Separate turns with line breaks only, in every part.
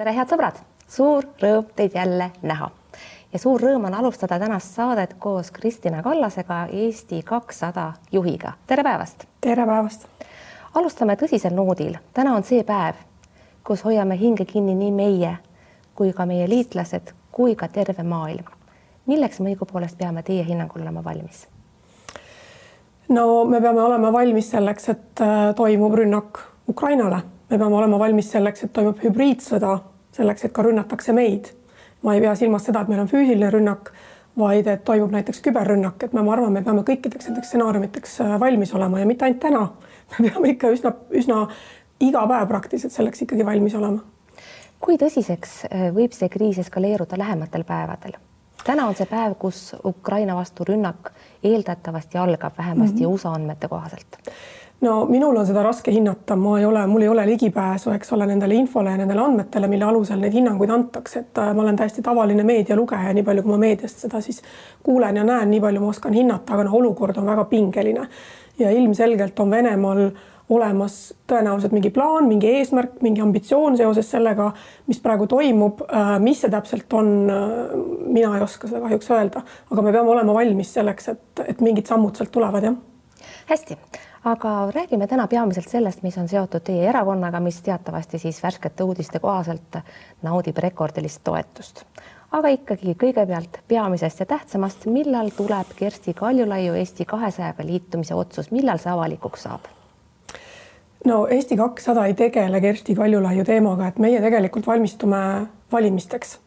tere, head sõbrad, suur rõõm teid jälle näha ja suur rõõm on alustada tänast saadet koos Kristina Kallasega, Eesti kakssada juhiga. tere päevast.
tere päevast.
alustame tõsisel noodil. täna on see päev, kus hoiame hinge kinni nii meie kui ka meie liitlased kui ka terve maailm. milleks me õigupoolest peame teie hinnangul olema valmis?
no me peame olema valmis selleks, et äh, toimub rünnak Ukrainale, me peame olema valmis selleks, et toimub hübriidsõda, selleks, et ka rünnatakse meid ma ei pea silmas seda, et meil on füüsiline rünnak, vaid et toimub näiteks küberrünnak, et me, ma arvan, me peame kõikideks nendeks stsenaariumiteks äh, valmis olema ja mitte ainult täna. me peame ikka üsna, üsna iga päev praktiliselt selleks ikkagi valmis olema.
kui tõsiseks äh, võib see kriis eskaleeruda lähematel päevadel? täna on see päev, kus Ukraina vastu rünnak eeldatavasti algab, vähemasti mm -hmm. USA andmete kohaselt
no minul on seda raske hinnata, ma ei ole, mul ei ole ligipääsu, eks ole, nendele infole ja nendele andmetele, mille alusel neid hinnanguid antakse, et äh, ma olen täiesti tavaline meedialugeja, nii palju kui ma meediast seda siis kuulen ja näen, nii palju ma oskan hinnata, aga noh, olukord on väga pingeline. Ja ilmselgelt on Venemaal olemas tõenäoliselt mingi plaan, mingi eesmärk, mingi ambitsioon seoses sellega, mis praegu toimub. Äh, mis see täpselt on, äh, mina ei oska seda kahjuks öelda, aga me peame olema valmis selleks, et, et mingid sammud sealt tulevad, jah.
hästi aga räägime täna peamiselt sellest, mis on seotud teie erakonnaga, mis teatavasti siis värskete uudiste kohaselt naudib rekordilist toetust. aga ikkagi kõigepealt peamisest ja tähtsamast, millal tuleb Kersti Kaljulaiu Eesti kahesajaga liitumise otsus, millal see avalikuks saab?
no Eesti kakssada ei tegele Kersti Kaljulaiu teemaga, et meie tegelikult valmistume valimisteks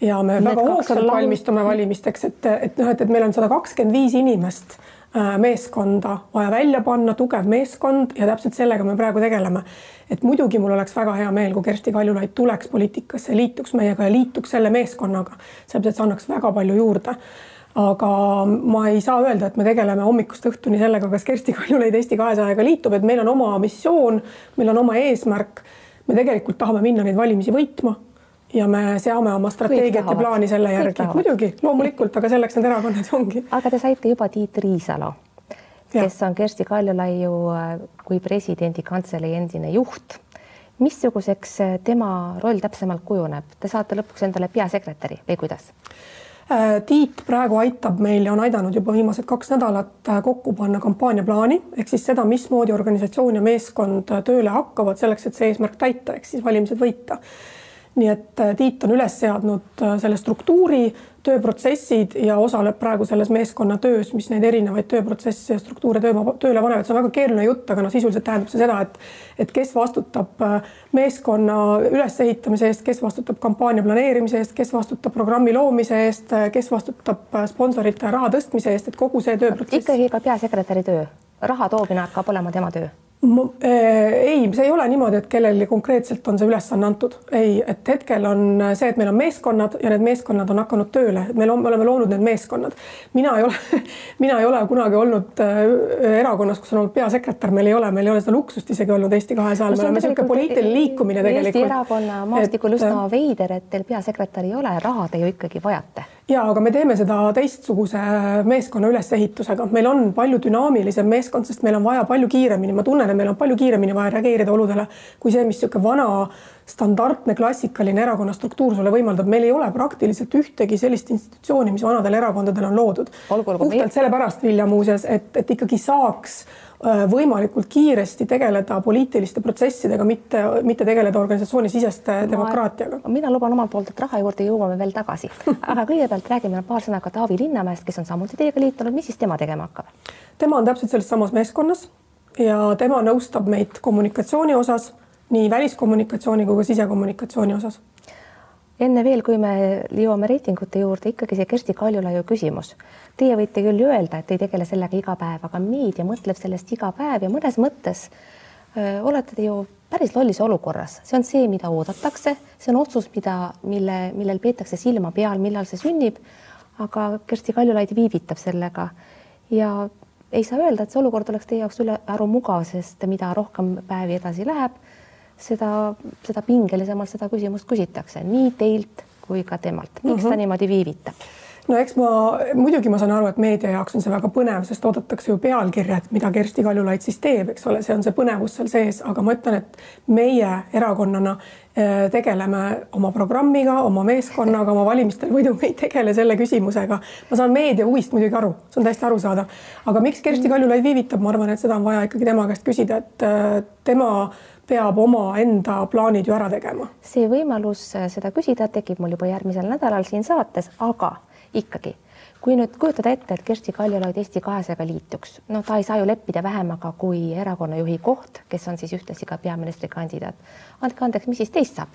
ja me Need väga hoogsalt valmistume valimisteks, et, et noh, et, et meil on sada kakskümmend viis inimest meeskonda vaja välja panna, tugev meeskond ja täpselt sellega me praegu tegeleme. et muidugi mul oleks väga hea meel, kui Kersti Kaljulaid tuleks poliitikasse, liituks meiega ja liituks selle meeskonnaga, sellepärast et see annaks väga palju juurde aga ma ei saa öelda, et me tegeleme hommikust õhtuni sellega, kas Kersti Kaljulaid Eesti kahesajaga liitub, et meil on oma missioon, meil on oma eesmärk. me tegelikult tahame minna neid valimisi võitma ja me seame oma strateegiat ja plaani selle järgi. muidugi, loomulikult, aga selleks need erakonnad ongi.
aga te saite juba Tiit Riisalo, kes on Kersti Kaljulaiu äh, kui presidendi kantselei endine juht. missuguseks äh, tema roll täpsemalt kujuneb, te saate lõpuks endale peasekretäri või kuidas?
Äh, Tiit praegu aitab meil ja on aidanud juba viimased kaks nädalat kokku panna kampaaniaplaani ehk siis seda, mismoodi organisatsioon ja meeskond tööle hakkavad selleks, et see eesmärk täita, ehk siis valimised võita nii et äh, Tiit on üles seadnud äh, selle struktuuri, tööprotsessid ja osaleb praegu selles meeskonna töös, mis neid erinevaid tööprotsesse ja struktuure töö, tööle panevad, see on väga keeruline jutt, aga noh, sisuliselt tähendab see seda, et et kes vastutab äh, meeskonna ülesehitamise eest, kes vastutab kampaania planeerimise eest, kes vastutab programmi loomise eest, kes vastutab sponsorite raha tõstmise eest, et kogu see tööprotsess.
ikkagi ka peasekretäri töö, raha toomine hakkab olema tema töö
ei, see ei ole niimoodi, et kellelegi konkreetselt on see ülesanne antud, ei, et hetkel on see, et meil on meeskonnad ja need meeskonnad on hakanud tööle, meil on, me oleme loonud need meeskonnad. mina ei ole, mina ei ole kunagi olnud äh, erakonnas, kus on olnud peasekretär, meil ei ole, meil ei ole seda luksust isegi olnud Eesti kahesajal no,, me oleme niisugune poliitiline liikumine tegelikult.
Eesti erakonna maastikul üsna veider, et teil peasekretäri ei ole, raha te ju ikkagi vajate
ja aga me teeme seda teistsuguse meeskonna ülesehitusega, meil on palju dünaamilisem meeskond, sest meil on vaja palju kiiremini, ma tunnen, et meil on palju kiiremini vaja reageerida oludele kui see, mis niisugune vana standardne klassikaline erakonna struktuur sulle võimaldab, meil ei ole praktiliselt ühtegi sellist institutsiooni, mis vanadel erakondadel on loodud. puhtalt sellepärast, Vilja, muuseas, et, et ikkagi saaks Äh, võimalikult kiiresti tegeleda poliitiliste protsessidega, mitte, mitte tegeleda organisatsioonisiseste demokraatiaga.
mina luban omalt poolt, et raha juurde jõuame veel tagasi, aga kõigepealt räägime paar sõna ka Taavi Linnamäest, kes on samuti teiega liitunud, mis siis tema tegema hakkab?
tema on täpselt selles samas meeskonnas ja tema nõustab meid kommunikatsiooni osas, nii väliskommunikatsiooni kui ka sisekommunikatsiooni osas
enne veel, kui me jõuame reitingute juurde, ikkagi see Kersti Kaljulaiu küsimus. Teie võite küll öelda, et ei tegele sellega iga päev, aga meedia mõtleb sellest iga päev ja mõnes mõttes öö, olete te ju päris lollis olukorras, see on see, mida oodatakse, see on otsus, mida, mille, millel peetakse silma peal, millal see sünnib. aga Kersti Kaljulaid viivitab sellega ja ei saa öelda, et see olukord oleks teie jaoks ülearu mugav, sest mida rohkem päevi edasi läheb seda, seda pingelisemalt seda küsimust küsitakse nii teilt kui ka temalt. miks uh -huh. ta mhm. niimoodi viivitab?
no eks ma muidugi ma saan aru, et meedia jaoks on see väga põnev, sest oodatakse ju pealkirja, et mida Kersti Kaljulaid siis teeb, eks ole, see on see põnevus seal sees, aga ma ütlen, et meie erakonnana eh, tegeleme oma programmiga, oma meeskonnaga, oma valimistel võidu, me ei tegele selle küsimusega. ma saan meedia huvist muidugi aru, see on täiesti arusaadav, aga miks Kersti Kaljulaid viivitab, ma arvan, et seda on vaja ikkagi tema käest küsida, et eh, tema peab omaenda plaanid ju ära tegema.
see võimalus eh, seda küsida tekib mul juba järgmisel nädalal siin saates, aga ikkagi, kui nüüd kujutada ette, et Kersti Kaljulaid Eesti kahesajaga liituks, no ta ei saa ju leppida vähemaga kui erakonna juhi koht, kes on siis ühtlasi ka peaministrikandidaat. andke andeks, mis siis teist saab?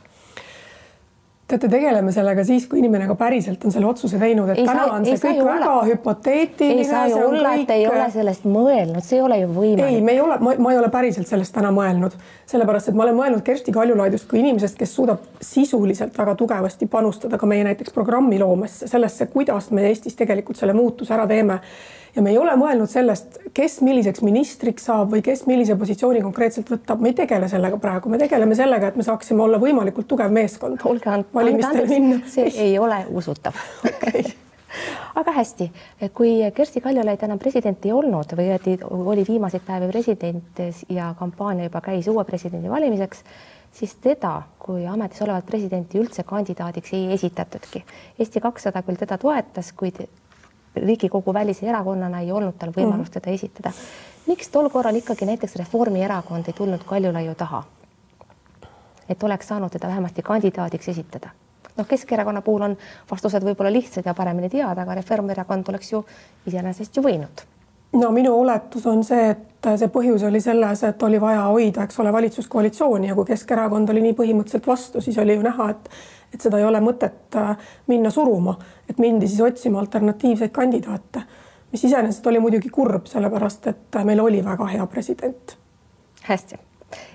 Teate, tegeleme sellega siis, kui inimene ka päriselt on selle otsuse teinud, et ei täna saa, on see kõik väga olla. hüpoteetiline.
ei saa ju olla kõik..., et ei ole sellest mõelnud, see ei ole ju võimalik.
ei, me ei ole, ma ei ole päriselt sellest täna mõelnud, sellepärast et ma olen mõelnud Kersti Kaljulaidust kui inimesest, kes suudab sisuliselt väga tugevasti panustada ka meie näiteks programmiloomesse, sellesse, kuidas me Eestis tegelikult selle muutuse ära teeme ja me ei ole mõelnud sellest, kes milliseks ministriks saab või kes millise positsiooni konkreetselt võtab, me ei tegele sellega praegu, me tegeleme sellega, et me saaksime olla võimalikult tugev meeskond.
olge andnud, see ei ole usutav okay. aga hästi, kui Kersti Kaljulaid enam president ei olnud või õieti oli viimaseid päevi president ja kampaania juba käis uue presidendi valimiseks, siis teda kui ametis olevat presidenti üldse kandidaadiks ei esitatudki. Eesti kakssada küll teda toetas, kuid Riigikogu välise erakonnana ei olnud tal võimalust teda esitada. miks tol korral ikkagi näiteks Reformierakond ei tulnud Kaljulaiu taha? et oleks saanud teda vähemasti kandidaadiks esitada. noh, Keskerakonna puhul on vastused võib-olla lihtsad ja paremini teada, aga Reformierakond oleks ju iseenesest ju võinud.
no minu oletus on see, et see põhjus oli selles, et oli vaja hoida, eks ole, valitsuskoalitsiooni ja kui Keskerakond oli nii põhimõtteliselt vastu, siis oli ju näha, et et seda ei ole mõtet äh, minna suruma, et mindi siis otsima alternatiivseid kandidaate, mis iseenesest oli muidugi kurb, sellepärast et äh, meil oli väga hea president.
hästi,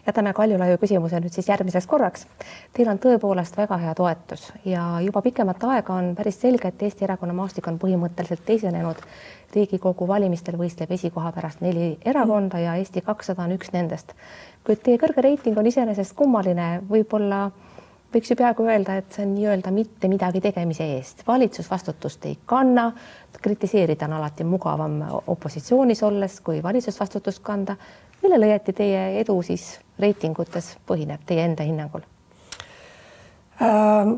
jätame Kaljulaiu küsimuse nüüd siis järgmiseks korraks. Teil on tõepoolest väga hea toetus ja juba pikemat aega on päris selge, et Eesti erakonna maastik on põhimõtteliselt teisenenud. riigikogu valimistel võistleb esikoha pärast neli erakonda ja Eesti kakssada on üks nendest. kuid teie kõrge reiting on iseenesest kummaline, võib-olla võiks ju peaaegu öelda, et see on nii-öelda mitte midagi tegemise eest, valitsus vastutust ei kanna, kritiseerida on alati mugavam opositsioonis olles, kui valitsusvastutust kanda. millele õieti teie edu siis reitingutes põhineb teie enda hinnangul
ähm,?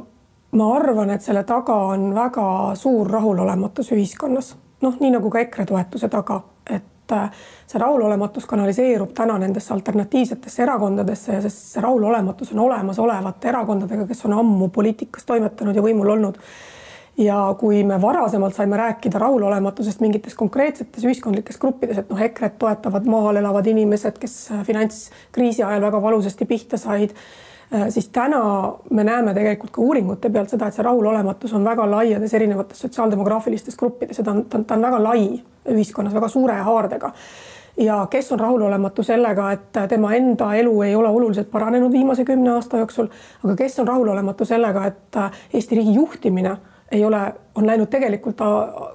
ma arvan, et selle taga on väga suur rahulolematus ühiskonnas, noh, nii nagu ka EKRE toetuse taga, et et äh, see rahulolematus kanaliseerub täna nendesse alternatiivsetesse erakondadesse ja sest see rahulolematus on olemasolevate erakondadega, kes on ammu poliitikas toimetanud ja võimul olnud. ja kui me varasemalt saime rääkida rahulolematusest mingites konkreetsetes ühiskondlikes gruppides, et noh, EKRE-t toetavad maal elavad inimesed, kes äh, finantskriisi ajal väga valusasti pihta said siis täna me näeme tegelikult ka uuringute pealt seda, et see rahulolematus on väga laiades erinevates sotsiaaldemograafilistes gruppides ja ta on, ta on, ta on väga lai ühiskonnas väga suure haardega. Ja kes on rahulolematu sellega, et tema enda elu ei ole oluliselt paranenud viimase kümne aasta jooksul, aga kes on rahulolematu sellega, et Eesti riigi juhtimine ei ole, on läinud tegelikult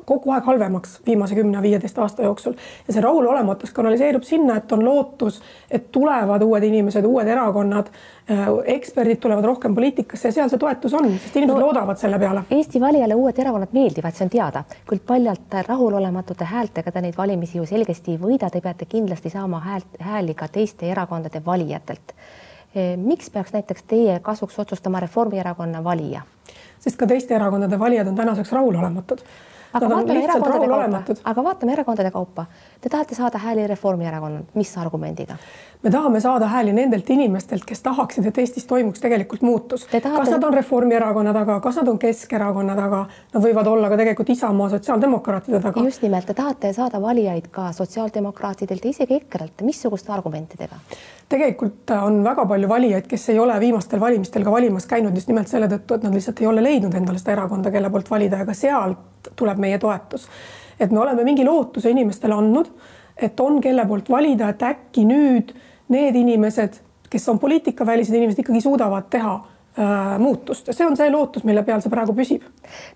kogu aeg halvemaks viimase kümne-viieteist aasta jooksul ja see rahulolematus kanaliseerub sinna, et on lootus, et tulevad uued inimesed, uued erakonnad, äh, eksperdid tulevad rohkem poliitikasse ja seal see toetus on, sest inimesed no, loodavad selle peale.
Eesti valijale uued erakonnad meeldivad, see on teada, kuid paljalt rahulolematute häältega te neid valimisi ju selgesti ei võida, te peate kindlasti saama häält, hääli ka teiste erakondade valijatelt. miks peaks näiteks teie kasuks otsustama Reformierakonna valija?
sest ka teiste erakondade valijad on tänaseks rahulolematud.
Aga vaatame erakondade kaupa, aga vaatame erakondade kaupa. Te tahate saada hääli Reformierakonnalt, mis argumendiga?
Me tahame saada hääli nendelt inimestelt, kes tahaksid, et Eestis toimuks tegelikult muutus. Tahate... kas nad on Reformierakonna taga, kas nad on Keskerakonna taga, nad võivad olla ka tegelikult Isamaa sotsiaaldemokraatide taga.
just nimelt, te tahate saada valijaid ka sotsiaaldemokraatidelt ja isegi EKRE-lt, missuguste argumentidega?
tegelikult on väga palju valijaid, kes ei ole viimastel valimistel ka valimas käinud just nimelt selle tõttu, et nad lihtsalt ei ole leidnud endale seda erakonda, kelle poolt valida, aga sealt tuleb meie toetus. et me oleme mingi lootuse inimestele andnud, et on, kelle poolt valida, et äkki nüüd need inimesed, kes on poliitikavälised inimesed, ikkagi suudavad teha äh, muutust ja see on see lootus, mille peal see praegu püsib.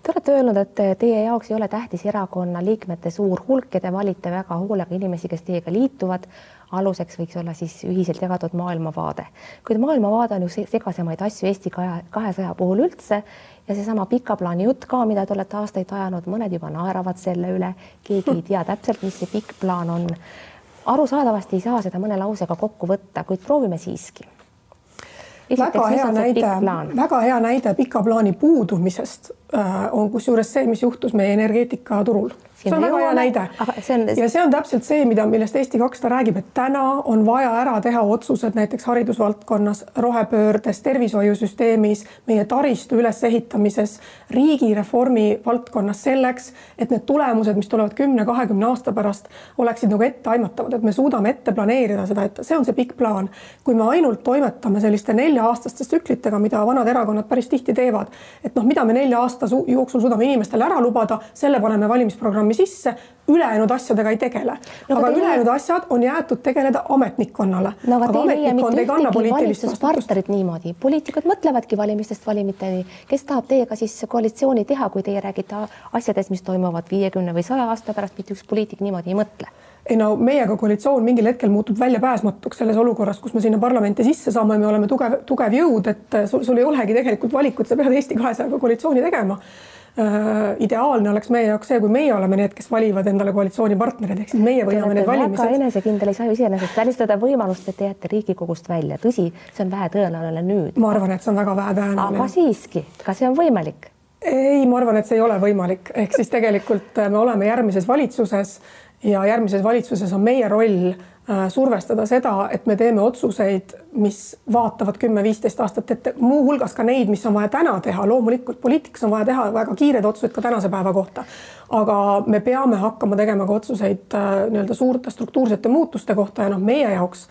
Te olete öelnud, et teie jaoks ei ole tähtis erakonna liikmete suur hulk ja te valite väga hoolega inimesi, kes teiega liituvad. aluseks võiks olla siis ühiselt jagatud maailmavaade, kuid maailmavaade on ju segasemaid asju Eesti kahesaja puhul üldse ja seesama pika plaani jutt ka, mida te olete aastaid ajanud, mõned juba naeravad selle üle, keegi ei tea täpselt, mis see pikk plaan on. Arusaadavasti ei saa seda mõne lausega kokku võtta, kuid proovime siiski.
Väga hea näide, väga hea näide pika plaani puudumisest on kusjuures see, mis juhtus meie energeetikaturul see on väga hea näide. On... ja see on täpselt see, mida, millest Eesti kakssada räägib, et täna on vaja ära teha otsused näiteks haridusvaldkonnas, rohepöördes, tervishoiusüsteemis, meie taristu ülesehitamises, riigireformi valdkonnas selleks, et need tulemused, mis tulevad kümne-kahekümne aasta pärast, oleksid nagu etteaimatavad, et me suudame ette planeerida seda, et see on see pikk plaan. kui me ainult toimetame selliste nelja-aastaste tsüklitega, mida vanad erakonnad päris tihti teevad, et noh, mida me nelja aasta jooksul suudame inimestele ära lubada, selle paneme valimisprogrammi programmi sisse, ülejäänud asjadega ei tegele no,. aga ülejäänud asjad on jäetud tegeleda ametnikkonnale
no,. aga, aga ametnikkond ei kanna poliitilist vastutust. niimoodi, poliitikud mõtlevadki valimistest valimiteni, kes tahab teiega siis koalitsiooni teha, kui teie räägite asjadest, mis toimuvad viiekümne või saja aasta pärast, mitte üks poliitik niimoodi ei mõtle
ei no meiega koalitsioon mingil hetkel muutub väljapääsmatuks selles olukorras, kus me sinna parlamenti sisse saame, me oleme tugev, tugev jõud, et sul, sul ei olegi tegelikult valikut, sa pead Eesti kahesajaga koalitsiooni tegema Äh, ideaalne oleks meie jaoks see, kui meie oleme need, kes valivad endale koalitsioonipartnerid, ehk siis meie võidame need valimised.
väga enesekindel, ei saa ju iseenesest välistada võimalust, et te jääte Riigikogust välja, tõsi, see on vähetõenäoline nüüd.
ma arvan, et see on väga vähetõenäoline.
aga siiski, kas see on võimalik?
ei, ma arvan, et see ei ole võimalik, ehk siis tegelikult me oleme järgmises valitsuses ja järgmises valitsuses on meie roll Äh, survestada seda, et me teeme otsuseid, mis vaatavad kümme-viisteist aastat ette, muuhulgas ka neid, mis on vaja täna teha. loomulikult poliitikas on vaja teha väga kiireid otsuseid ka tänase päeva kohta. aga me peame hakkama tegema ka otsuseid äh, nii-öelda suurte struktuursete muutuste kohta ja noh, meie jaoks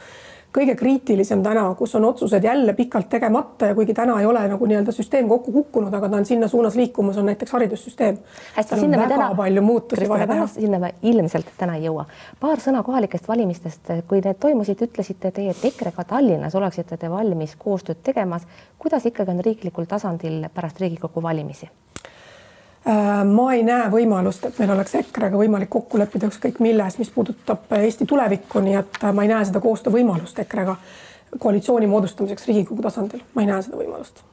kõige kriitilisem täna, kus on otsused jälle pikalt tegemata ja kuigi täna ei ole nagu nii-öelda süsteem kokku kukkunud, aga ta on sinna suunas liikumas, on näiteks haridussüsteem.
hästi, sinna me täna,
palju muutusi vaja teha.
sinna me ilmselt täna ei jõua. paar sõna kohalikest valimistest, kui need toimusid, ütlesite teie, et EKRE-ga Tallinnas oleksite te valmis koostööd tegemas. kuidas ikkagi on riiklikul tasandil pärast Riigikogu valimisi?
Äh, ma ei näe võimalust, et meil oleks EKRE-ga võimalik kokku leppida ükskõik milles, mis puudutab Eesti tulevikku, nii et äh, ma ei näe seda koostöövõimalust EKRE-ga koalitsiooni moodustamiseks Riigikogu tasandil, ma ei näe seda võimalust.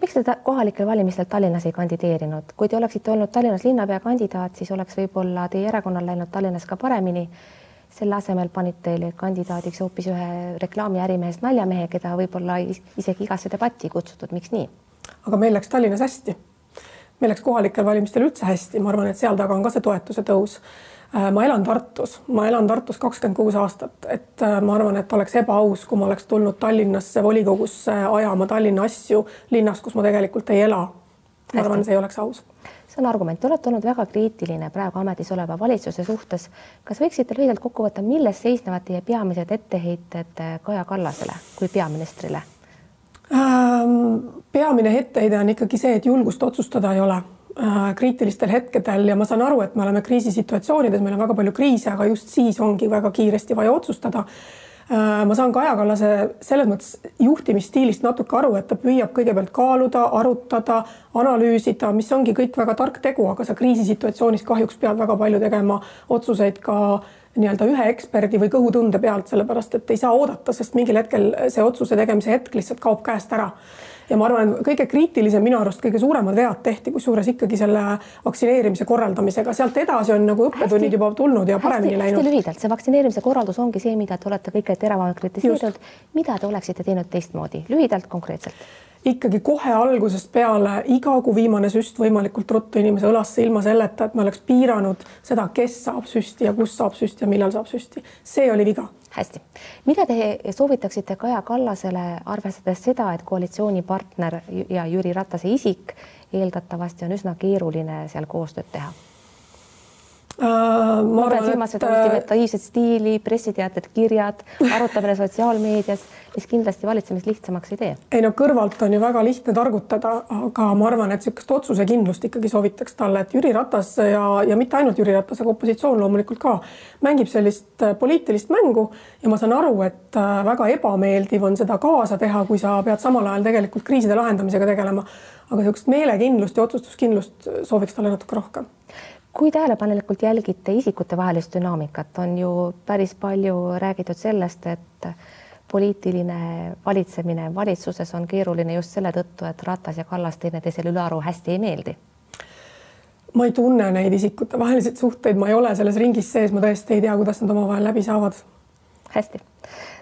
miks te kohalikel valimistel Tallinnas ei kandideerinud, kui te oleksite olnud Tallinnas linnapea kandidaat, siis oleks võib-olla teie erakonnal läinud Tallinnas ka paremini. selle asemel panid teile kandidaadiks hoopis ühe reklaamiärimehest naljamehe, keda võib-olla isegi igasse debatti ei kutsutud, miks nii?
aga meil läks Tallinnas hästi meil läks kohalikel valimistel üldse hästi, ma arvan, et seal taga on ka see toetuse tõus. Äh, ma elan Tartus, ma elan Tartus kakskümmend kuus aastat, et äh, ma arvan, et oleks ebaaus, kui ma oleks tulnud Tallinnasse volikogusse ajama Tallinna asju linnas, kus ma tegelikult ei ela. ma arvan, see ei oleks aus
see on argument, te olete olnud väga kriitiline praegu ametis oleva valitsuse suhtes. kas võiksite lühidalt kokku võtta, milles seisnevad teie peamised etteheited Kaja Kallasele kui peaministrile?
Ähm, peamine etteheide on ikkagi see, et julgust otsustada ei ole äh, kriitilistel hetkedel ja ma saan aru, et me oleme kriisisituatsioonides, meil on väga palju kriise, aga just siis ongi väga kiiresti vaja otsustada. Äh, ma saan Kaja Kallase selles mõttes juhtimisstiilist natuke aru, et ta püüab kõigepealt kaaluda, arutada, analüüsida, mis ongi kõik väga tark tegu, aga sa kriisisituatsioonis kahjuks pead väga palju tegema otsuseid ka nii-öelda ühe eksperdi või kõhutunde pealt, sellepärast et ei saa oodata, sest mingil hetkel see otsuse tegemise hetk lihtsalt kaob käest ära. ja ma arvan, et kõige kriitilisem minu arust, kõige suuremad vead tehti kusjuures ikkagi selle vaktsineerimise korraldamisega, sealt edasi on nagu õppetunnid juba tulnud ja paremini hästi, läinud.
hästi lühidalt, see vaktsineerimise korraldus ongi see, mida te olete kõige teravamalt kritiseerinud. mida te oleksite teinud teistmoodi, lühidalt, konkreetselt?
Ikkagi kohe algusest peale iga kuu viimane süst võimalikult ruttu inimese õlasse, ilma selleta, et me oleks piiranud seda, kes saab süsti ja kus saab süsti ja millal saab süsti. see oli viga.
hästi, mida te soovitaksite Kaja Kallasele, arvestades seda, et koalitsioonipartner ja Jüri Ratase isik eeldatavasti on üsna keeruline seal koostööd teha? Äh,. ma pean silmas seda ultimatiivset stiili, pressiteated, kirjad, arutamine sotsiaalmeedias, mis kindlasti valitsemist lihtsamaks ei tee.
ei no kõrvalt on ju väga lihtne targutada, aga ma arvan, et niisugust otsusekindlust ikkagi soovitaks talle, et Jüri Ratas ja, ja mitte ainult Jüri Ratas, aga opositsioon loomulikult ka mängib sellist äh, poliitilist mängu ja ma saan aru, et äh, väga ebameeldiv on seda kaasa teha, kui sa pead samal ajal tegelikult kriiside lahendamisega tegelema. aga niisugust meelekindlust ja otsustuskindlust sooviks talle natuke rohkem
kui tähelepanelikult jälgite isikutevahelist dünaamikat, on ju päris palju räägitud sellest, et poliitiline valitsemine valitsuses on keeruline just selle tõttu, et Ratas ja Kallas teineteisele ülearu hästi ei meeldi.
ma ei tunne neid isikutevahelisi suhteid, ma ei ole selles ringis sees, ma tõesti ei tea, kuidas nad omavahel läbi saavad.
hästi.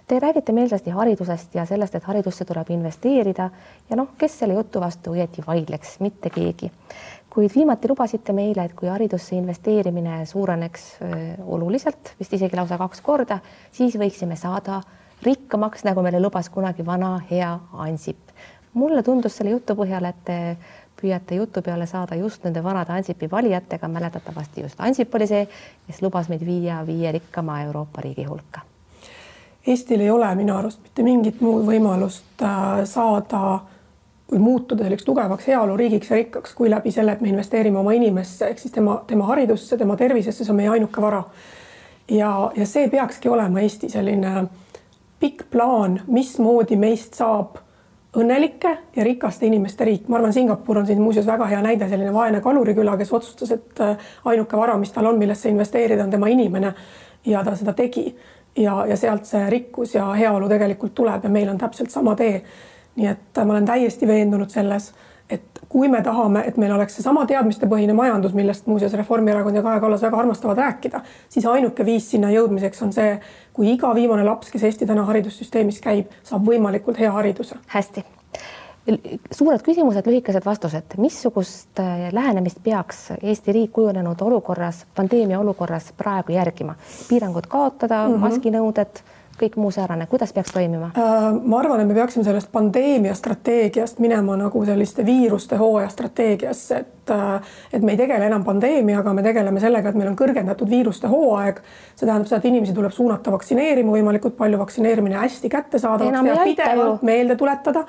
Te räägite meelsasti haridusest ja sellest, et haridusse tuleb investeerida ja noh, kes selle jutu vastu õieti vaidleks, mitte keegi kuid viimati lubasite meile, et kui haridusse investeerimine suureneks oluliselt, vist isegi lausa kaks korda, siis võiksime saada rikkamaks, nagu meile lubas kunagi vana hea Ansip. mulle tundus selle jutu põhjal, et te püüate jutu peale saada just nende vanade Ansipi valijatega, mäletatavasti just Ansip oli see, kes lubas meid viia viie rikkama Euroopa riigi hulka.
Eestil ei ole minu arust mitte mingit muud võimalust äh, või muutuda selliseks tugevaks heaoluriigiks ja rikkaks, kui läbi selle, et me investeerime oma inimesse ehk siis tema, tema haridusse, tema tervisesse, see on meie ainuke vara. ja, ja see peakski olema Eesti selline pikk plaan, mismoodi meist saab õnnelike ja rikaste inimeste riik. ma arvan, Singapur on siin muuseas väga hea näide, selline vaene kaluriküla, kes otsustas, et äh, ainuke vara, mis tal on, millesse investeerida, on tema inimene ja ta seda tegi ja, ja sealt see rikkus ja heaolu tegelikult tuleb ja meil on täpselt sama tee nii et ma olen täiesti veendunud selles, et kui me tahame, et meil oleks seesama teadmistepõhine majandus, millest muuseas Reformierakond ja Kaja Kallas väga armastavad rääkida, siis ainuke viis sinna jõudmiseks on see, kui iga viimane laps, kes Eesti täna haridussüsteemis käib, saab võimalikult hea hariduse.
hästi suured küsimused, lühikesed vastused, missugust äh, lähenemist peaks Eesti riik kujunenud olukorras, pandeemia olukorras praegu järgima? piirangud kaotada mm, -hmm. maskinõuded kõik muu säärane, kuidas peaks toimima?
Äh, ma arvan, et me peaksime sellest pandeemia strateegiast minema nagu selliste viiruste hooaja strateegiasse, et äh, et me ei tegele enam pandeemiaga, me tegeleme sellega, et meil on kõrgendatud viiruste hooaeg. see tähendab seda, et inimesi tuleb suunata vaktsineerima võimalikult palju, vaktsineerimine hästi kättesaadavaks teha, pidevalt meelde tuletada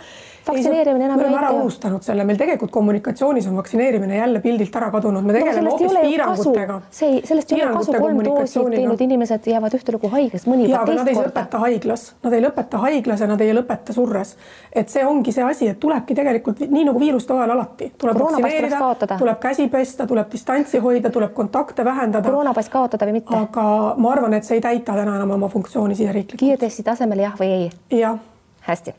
vaktsineerimine enam
ei aita. me oleme ära unustanud selle, meil tegelikult kommunikatsioonis on vaktsineerimine jälle pildilt ära kadunud, me tegeleme hoopis no, piirangutega.
see ei, sellest ei ole kasu, kolm doosi teinud inimesed jäävad ühtelugu haigeks, mõni
juba teist korda. Nad ei lõpeta haiglas, nad ei lõpeta haiglas ja nad ei lõpeta surres. et see ongi see asi, et tulebki tegelikult nii nagu viiruste ajal alati, tuleb vaktsineerida, tuleb käsi pesta, tuleb distantsi hoida, tuleb kontakte vähendada.
koroonapass kaotada või mitte?
aga ma arvan, et see ei täita täna enam oma funktsiooni siseriiklikult.
kiirtesti tasemel jah või ei?
jah.
hästi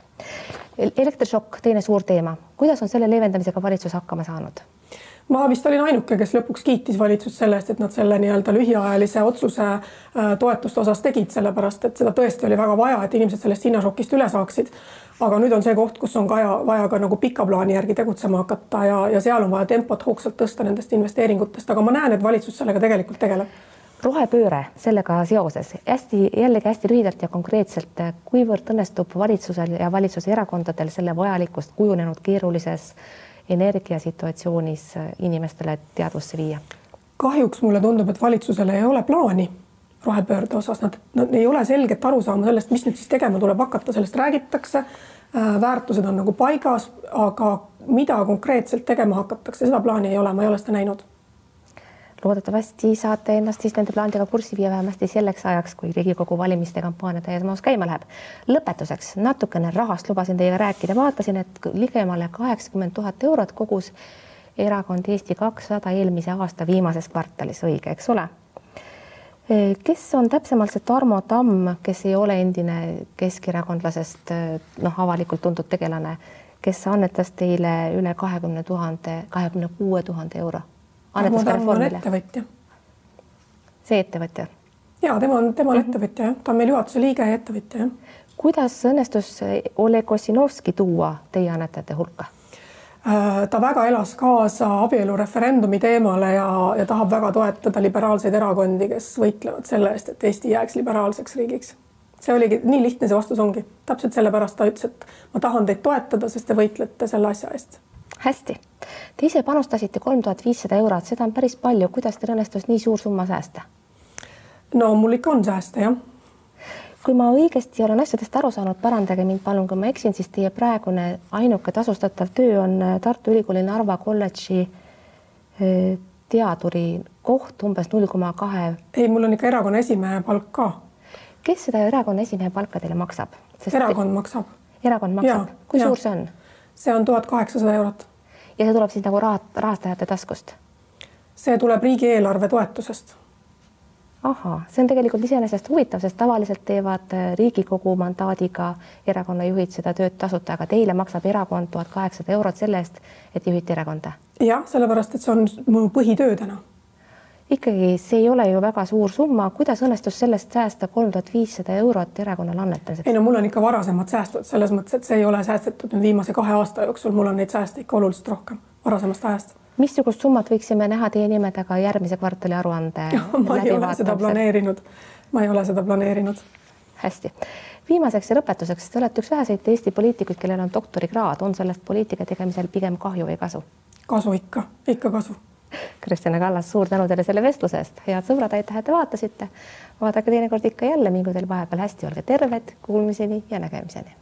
elektrišokk, teine suur teema, kuidas on selle leevendamisega valitsus hakkama saanud?
Ma vist olin ainuke, kes lõpuks kiitis valitsust selle eest, et nad selle nii-öelda lühiajalise otsuse äh, toetuste osas tegid, sellepärast et seda tõesti oli väga vaja, et inimesed sellest hinnašokist üle saaksid. aga nüüd on see koht, kus on ka vaja, vaja ka nagu pika plaani järgi tegutsema hakata ja, ja seal on vaja tempot hoogsalt tõsta nendest investeeringutest, aga ma näen, et valitsus sellega tegelikult tegeleb.
Rohepööre sellega seoses. Hästi, jällegi hästi lühidalt ja konkreetselt, kuivõrd õnnestub valitsusel ja valitsuse erakondadel selle vajalikkust kujunenud keerulises energiasituatsioonis inimestele teadvusse viia?
kahjuks mulle tundub, et valitsusel ei ole plaani rohepöörde osas, nad, nad ei ole selget arusaama sellest, mis nüüd siis tegema tuleb hakata, sellest räägitakse. Äh, väärtused on nagu paigas, aga mida konkreetselt tegema hakatakse, seda plaani ei ole, ma ei ole seda näinud
loodetavasti saate ennast siis nende plaanidega kurssi viia vähemasti selleks ajaks, kui Riigikogu valimiste kampaania täies mahus käima läheb. lõpetuseks natukene rahast lubasin teiega rääkida, vaatasin, et ligemale kaheksakümmend tuhat eurot kogus erakond Eesti kakssada eelmise aasta viimases kvartalis, õige, eks ole? kes on täpsemalt see Tarmo Tamm, kes ei ole endine keskerakondlasest noh, avalikult tuntud tegelane, kes annetas teile üle kahekümne tuhande, kahekümne kuue tuhande euro
annetas ka Reformile? ettevõtja.
see ettevõtja?
ja tema on, tema on mm -hmm. ettevõtja jah, ta on meil juhatuse liige ja ettevõtja jah.
kuidas õnnestus Oleg Ossinovski tuua teie annetajate hulka?
Äh, ta väga elas kaasa abielureferendumi teemale ja, ja tahab väga toetada liberaalseid erakondi, kes võitlevad selle eest, et Eesti jääks liberaalseks riigiks. see oligi nii lihtne, see vastus ongi täpselt sellepärast ta ütles, et ma tahan teid toetada, sest te võitlete selle asja eest
hästi, te ise panustasite kolm tuhat viissada eurot, seda on päris palju, kuidas teil õnnestus nii suur summa säästa?
no mul ikka on sääste jah
kui ma õigesti olen asjadest aru saanud, parandage mind palun, kui ma eksin, siis teie praegune ainuke tasustatav töö on Tartu Ülikooli Narva kolledži teaduri koht umbes null koma kahe.
ei, mul on ikka erakonna esimehe palk ka.
kes seda erakonna esimehe palka teile maksab?
erakond maksab.
erakond maksab, kui ja. suur see on?
See on tuhat kaheksasada eurot.
ja see tuleb siis nagu raha, rahastajate taskust?
see tuleb riigieelarve toetusest
ahah, see on tegelikult iseenesest huvitav, sest tavaliselt teevad äh, Riigikogu mandaadiga erakonnajuhid seda tööd tasuta, aga teile maksab erakond tuhat kaheksasada eurot selle eest, et juhite erakonda.
jah, sellepärast et see on mu põhitöö täna.
Ikkagi see ei ole ju väga suur summa, kuidas õnnestus sellest säästa kolm tuhat viissada eurot erakonnale annetamiseks?
ei no mul on ikka varasemad säästud selles mõttes, et see ei ole säästetud nüüd viimase kahe aasta jooksul, mul on neid sääste ikka oluliselt rohkem varasemast ajast
missugust summat võiksime näha teie nime taga järgmise kvartali aruande?
ma ei ole seda planeerinud, ma ei ole seda planeerinud.
hästi, viimaseks ja lõpetuseks, te olete üks väheseid Eesti poliitikuid, kellel on doktorikraad, on sellest poliitika tegemisel pigem kahju või kasu?
kasu ikka, ikka kasu.
Kristjan Kallas, suur tänu teile selle vestluse eest, head sõbrad, aitäh, et te vaatasite. vaadake teinekord ikka jälle, mingu teil vahepeal hästi, olge terved, kuulmiseni ja nägemiseni.